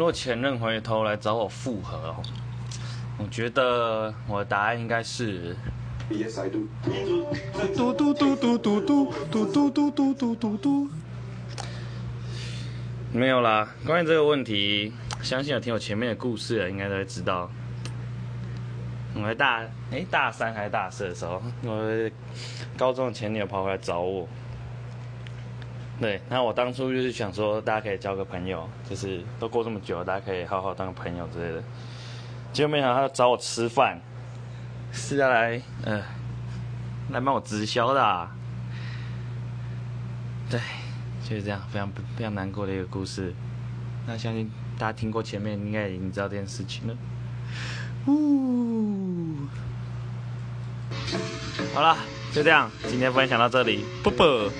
如果前任回头来找我复合哦，我觉得我的答案应该是 Yes, I do. 嘟嘟嘟嘟嘟嘟嘟嘟嘟嘟嘟嘟嘟。没有啦，关于这个问题，相信有听我前面的故事的，应该都会知道。我在大哎、大三还是大四的时候，我高中的前女友跑回来找我。对，那我当初就是想说，大家可以交个朋友，就是都过这么久了，大家可以好好当个朋友之类的。结果没想到他找我吃饭，是要来呃来帮我直销的、啊。对，就是这样，非常非常难过的一个故事。那相信大家听过前面，应该已经知道这件事情了。呜，好了，就这样，今天分享到这里，啵啵。